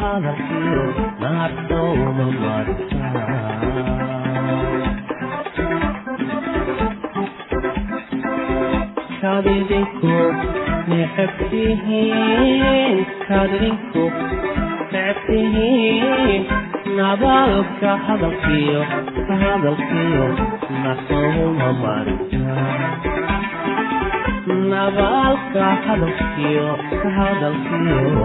hadalkiyo naartowda marta kadidinku necabtihiin kadidinku necabtihiin nabaalka hadalkiyo hadalkiyo naartowda marta nabaalka hadalkiyo hadalkiyo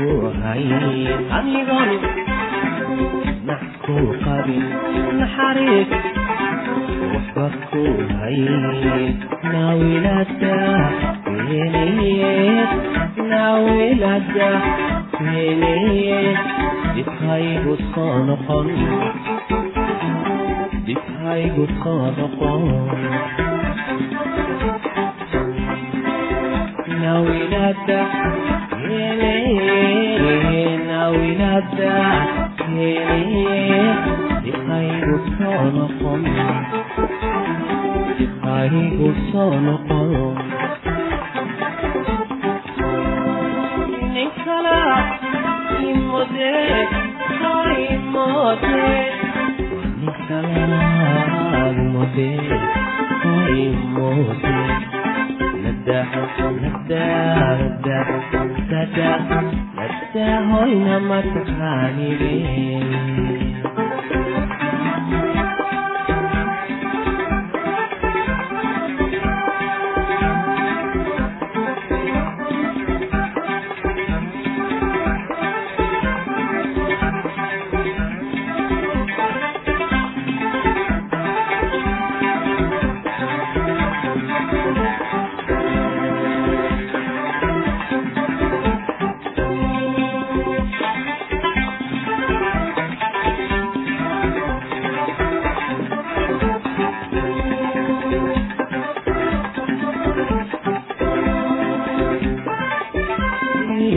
kuhay adigoon nax ku qabin naxariis waxba ku hay naawilada weenayeed naawilada weenayeed dibhaygu soo noqon dibhaygu soo noqon naawilada caawinada hele diqaygu soo noqon Thank you hoyna ma taqaanideen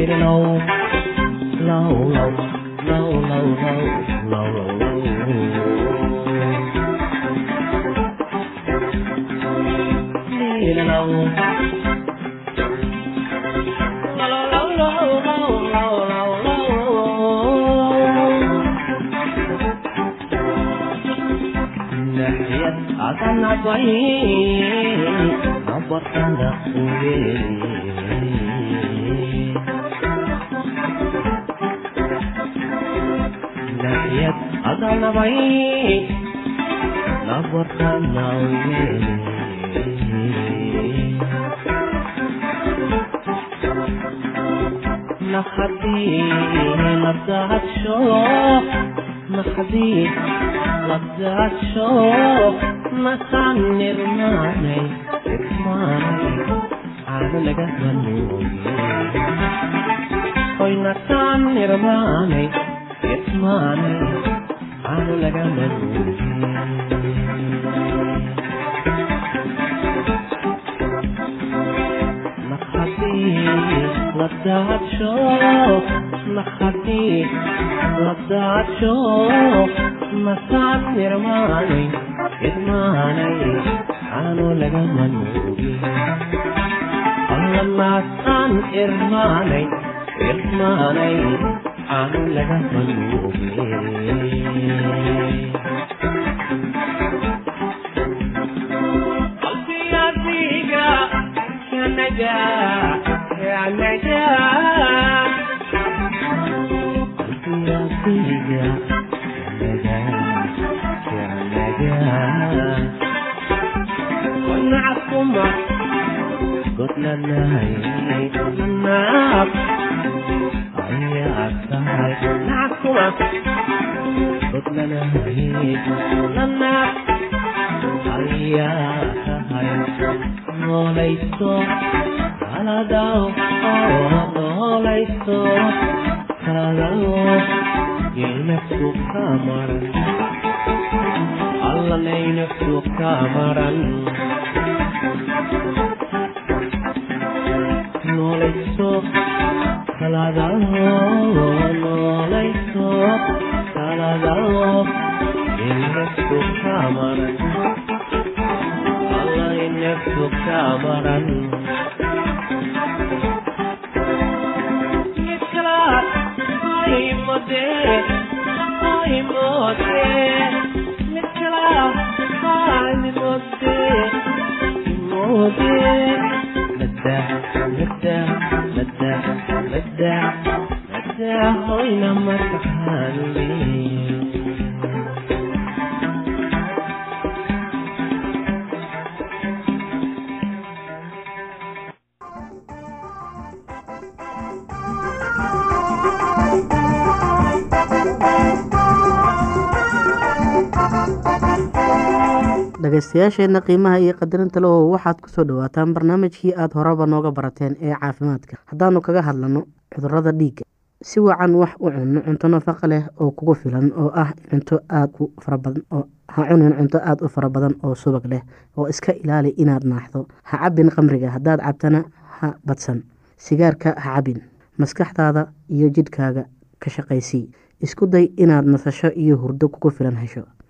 low, low, low, low, low, low, low, low. عسى العطرين عبر صندوق ويلي لبدعتشو مخدي لبدعتشو مسعني ارماني اسمعني عامل لك هوي نسعني ارماني اسمعني عامل لك ladadsho masaan mirmaanay idmaanay aanu laga manuugin alla maasaan irmaanay irmaanay aanu laga manuugin Yeah. وليس على دعوه naftu ka maran noolayso kaladaho noolayso kaladaho innaftu ka maran alla innaftu ka maran Yeah hoyna mataqaann dhegaystayaasheenna qiimaha iyo qadarinta leho waxaad ku soo dhawaataan barnaamijkii aada horeba nooga barateen ee caafimaadka. Haddaanu kaga hadlano cudurrada dhiigga si wacan wax u cunno cunto nafaqa leh oo kugu filan oo ah cunto aad u farabadan oo ha cunin cunto aada u fara badan oo subag leh oo iska ilaali inaad naaxdo. Ha cabin qamriga haddaad cabtana ha badsan. Sigaarka ha cabin maskaxdaada iyo jidhkaaga ka shaqaysii. Isku day inaad nasasho iyo hurdo kugu filan hesho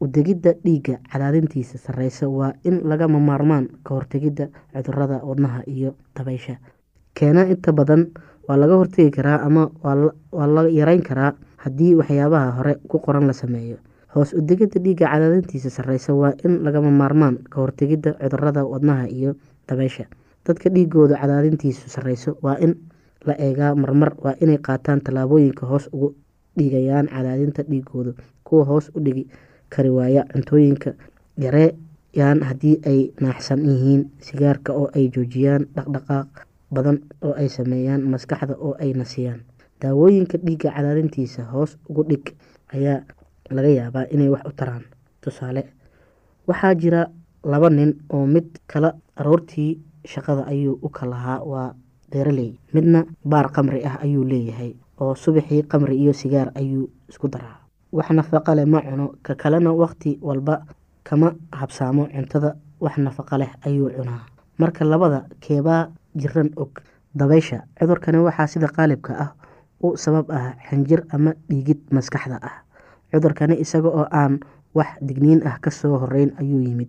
udegidda dhiigga cadaadintiisa sarreysa waa in lagama maarmaan ka hortegidda cudurrada wadnaha iyo dabaysha. Keena inta badan waa laga hortegi karaa ama waa la yareyn karaa haddii waxyaabaha hore ku qoran la sameeyo. Hoos udegidda dhiigga cadaadintiisa sarreysa waa in lagama maarmaan ka hortegidda cudurrada wadnaha iyo dabaysha. Dadka dhiigooda cadaadintiisu sarreyso waa in la eegaa marmar waa inay qaataan tallaabooyinka hoos ugu dhigayaan cadaadinta dhiigooda kuwa hoos u dhigi kari waaya cuntooyinka yareeyaan haddii ay naaxsan yihiin sigaarka oo ay joojiyaan dhaqdhaqaaq badan oo ay sameeyaan maskaxda oo ay nasiyaan. Daawooyinka dhiigga cadaadintiisa hoos ugu dhig ayaa laga yaabaa inay wax u taraan. Tusaale waxaa jira laba nin oo mid kala aroortii shaqada ayuu u kalahaa waa beeraley. Midna baar qamri ah ayuu leeyahay oo subaxii qamri iyo sigaar ayuu isku daraa wax nafaqa leh ma cuno. Ka kalena waqti walba kama habsaamo cuntada wax nafaqa leh ayuu cunaa. Marka labada keebaa jiran og dabaysha. Cudurkani waxaa sida qaalibka ah u sabab ah xinjir ama dhiigid maskaxda ah. Cudurkani isaga oo aan wax digniin ah ka soo horeyn ayuu yimid.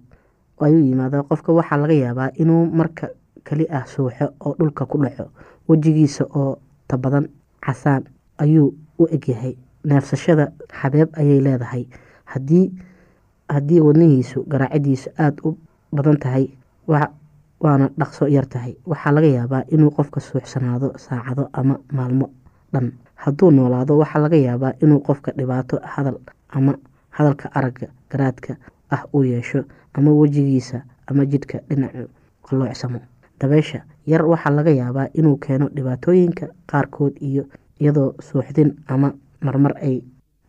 Ayuu yimaada qofka waxaa laga yaabaa inuu marka keli ah suuxo oo dhulka ku dhaco. Wejigiisa oo tabadan casaan ayuu u egyahay neefsashada xabeeb ayay leedahay. Hadii haddii wadnihiisu garaacidiisu aada u badan tahay waana dhaqso yar tahay. Waxaa laga yaabaa inuu qofka suuxsanaado saacado ama maalmo dhan. Hadduu noolaado waxaa laga yaabaa inuu qofka dhibaato hadal ama hadalka aragga garaadka ah uu yeesho ama wejigiisa ama jidhka dhinacu qaloocsamo dabeysha yar waxaa laga yaabaa inuu keeno dhibaatooyinka qaarkood iyo iyadoo suuxdin ama marmar ay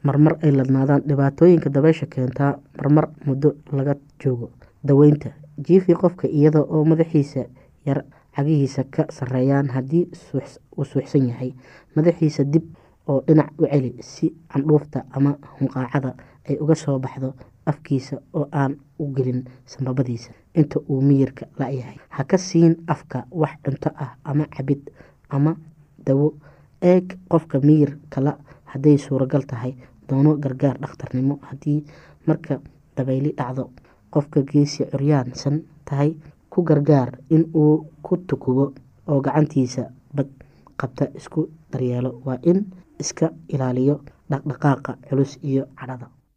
marmar ay ladnaadaan dhibaatooyinka dabeysha keentaa marmar muddo laga joogo. Daweynta jiifi qofka iyada oo madaxiisa yar cagihiisa ka sareeyaan haddii uu suuxsan yahay. Madaxiisa dib oo dhinac u celi si candhuufta ama hunqaacada ay uga soo baxdo afkiisa oo aan u gelin sambabadiisa. Inta uu miyirka la-yahay ha ka siin afka wax cunto ah ama cabid ama dawo. Eeg qofka miyir kala hadday suuragal tahay doono gargaar dhakhtarnimo. Haddii marka dabayli dhacdo qofka geesi curyaansan tahay ku gargaar in uu ku tukubo oo gacantiisa bad qabta isku daryeelo. Waa in iska ilaaliyo dhaqdhaqaaqa culus iyo cadhada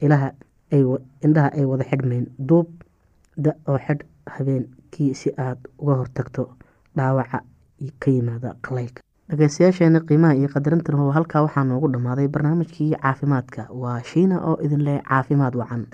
indhaha ay wada xidhmeen duub da oo xidh habeenkii si aada uga hortagto dhaawaca ka yimaada qalaylka dhageystayaasheena qiimaha iyo qadarintan halkaa waxaa noogu dhammaaday barnaamijkii caafimaadka. Waa shiina oo idin leh caafimaad wacan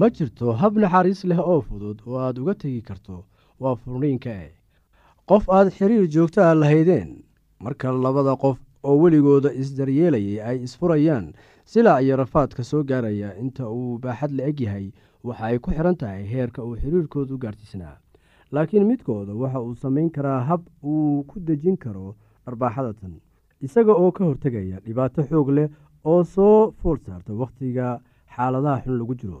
ma jirto hab naxariis leh oo fudud oo aad uga tegi karto waa furniinka e qof aad xiriir joogto a lahaydeen marka labada qof oo weligooda isdaryeelayay ay isfurayaan silaa iyo rafaadka soo gaaraya inta uu baaxad la eg yahay waxa ay ku xiran tahay heerka uu xiriirkoodu gaarsiisnaa laakiin midkooda waxa uu samayn karaa hab uu ku dejin karo dharbaaxada tan isaga oo ka hortegaya dhibaato xoog leh oo soo fool saarta wakhtiga xaaladaha xun lagu jiro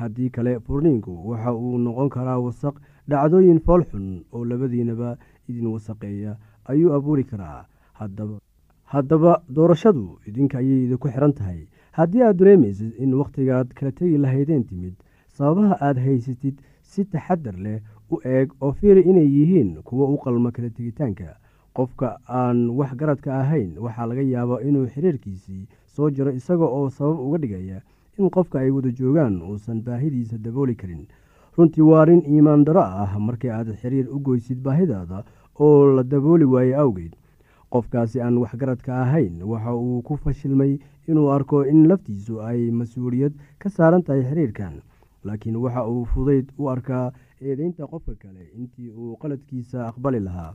haddii kale furniinku waxa uu noqon karaa wasaq dhacdooyin fool xun oo labadiinaba idin wasaqeeya ayuu abuuri karaa. Haddaba doorashadu idinka ayay idinku xiran tahay. Haddii aad dareemaysid in wakhtigaad kala tegi lahaydeen timid sababaha aad haysatid si taxadar leh u eeg oo fiiri inay yihiin kuwa u qalma kala tegitaanka. Qofka aan wax garadka ahayn waxaa laga yaabaa inuu xiriirkiisii soo jiro isaga oo sabab uga dhigaya in qofka ay wada joogaan uusan baahidiisa dabooli karin. Runtii waa arrin iimaan daro ah markii aad xiriir u goysid baahidaada oo la dabooli waaye awgeed. Qofkaasi aan waxgaradka ahayn waxa uu ku fashilmay inuu arko in laftiisu ay mas'uuliyad ka saaran tahay xiriirkan laakiin waxa uu fudayd u arkaa eedeynta qofka kale intii uu qaladkiisa aqbali lahaa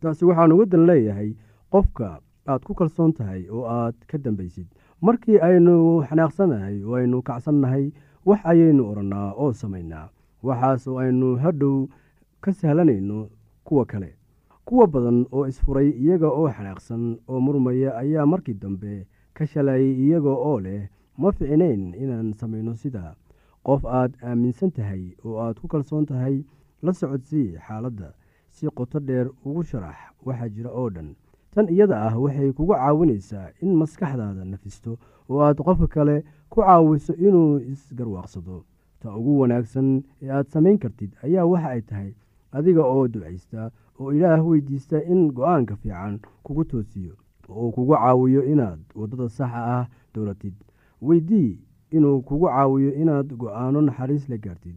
taasi waxaan uga dan leeyahay qofka aad ku kalsoon tahay oo aad ka dambaysid. Markii aynu xanaaqsanahay oo aynu kacsannahay wax ayaynu odhannaa oo samaynaa waxaas oo aynu hadhow ka sahlanayno kuwa kale. Kuwa badan oo isfuray iyaga oo xanaaqsan oo murmaya ayaa markii dambe ka shalayay iyaga oo leh ma ficinayn inaan samayno sidaa qof aad aaminsan tahay oo aad ku kalsoon tahay la socodsii xaaladda si qoto dheer ugu sharax waxaa jira oo dhan. Tan iyada ah waxay kugu caawinaysaa in maskaxdaada nafisto oo aad qofka kale ku caawiso inuu isgarwaaqsado. Ta ugu wanaagsan ee aad samayn kartid ayaa waxa ay tahay adiga oo ducaysta oo ilaah weydiista in go'aanka fiican kugu toosiyo oo uu kugu caawiyo inaad waddada saxa ah dowlatid weydii inuu kugu caawiyo inaad go'aano naxariis la gaartid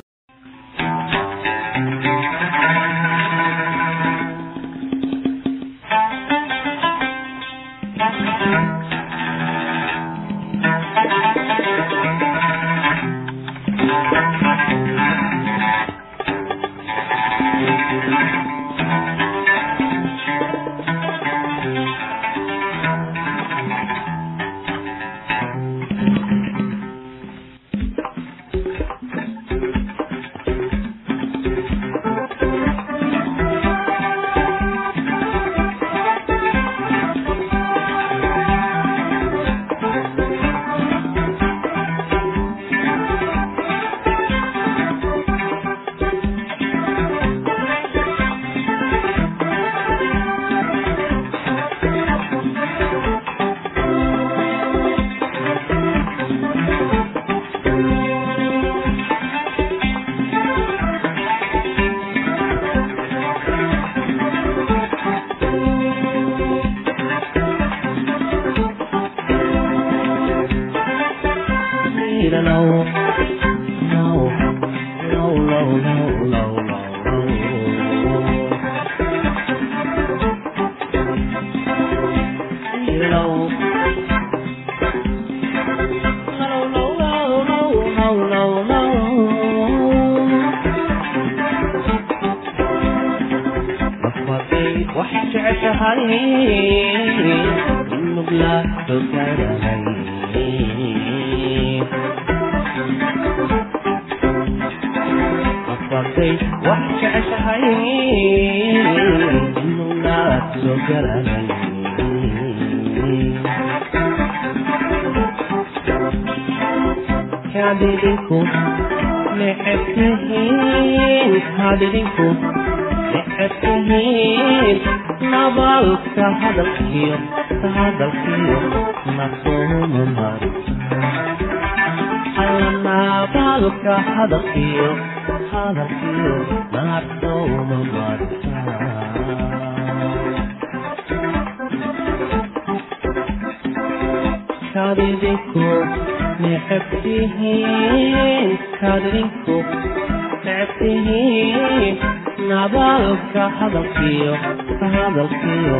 hadalkiyo hadalkiyo masoomu maro alanabaalka hadalkiyo hadalkiyo masooma maro kadidinku necebtihiin kadidinku necebtihiin nabaalka hadalkiyo hadalkiyo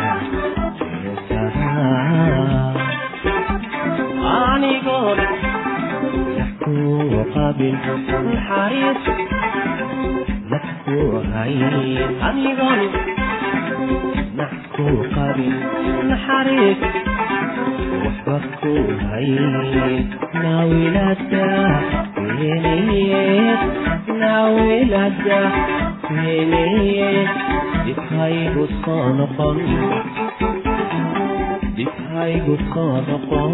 naxariis dadku hayay adigoon nax ku qabin naxariis waxba ku hayay naawilada weenaye naawilada weenaye dhibhaygu soo noqon dhibhaygu soo noqon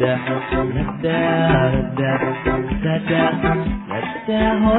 رداه رداه رداه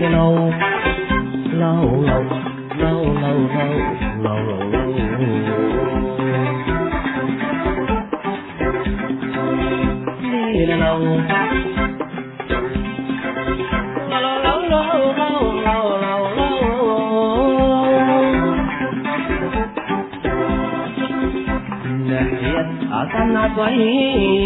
low, low, low, low, low, low, low, low. Need a low. Low, low, low, low, low, low. ناحية عصمنا طيب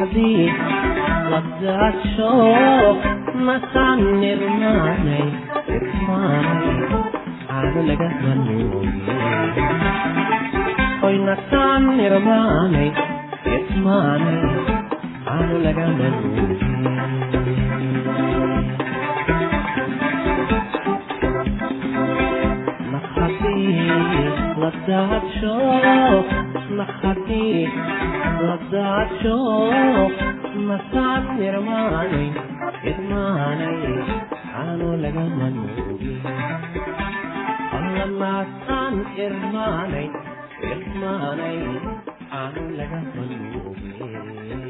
قلبي قد الشوق مسعني رماني اطفاني عامل جهنم قوي نسعني رماني اسمعني عامل جهنم مقصدي قد الشوق naxariis la daadsho masaad nirmaanay idmaanay aano lagama nuugin alla maasaan irmaanay irmaanay aano lagama nuugin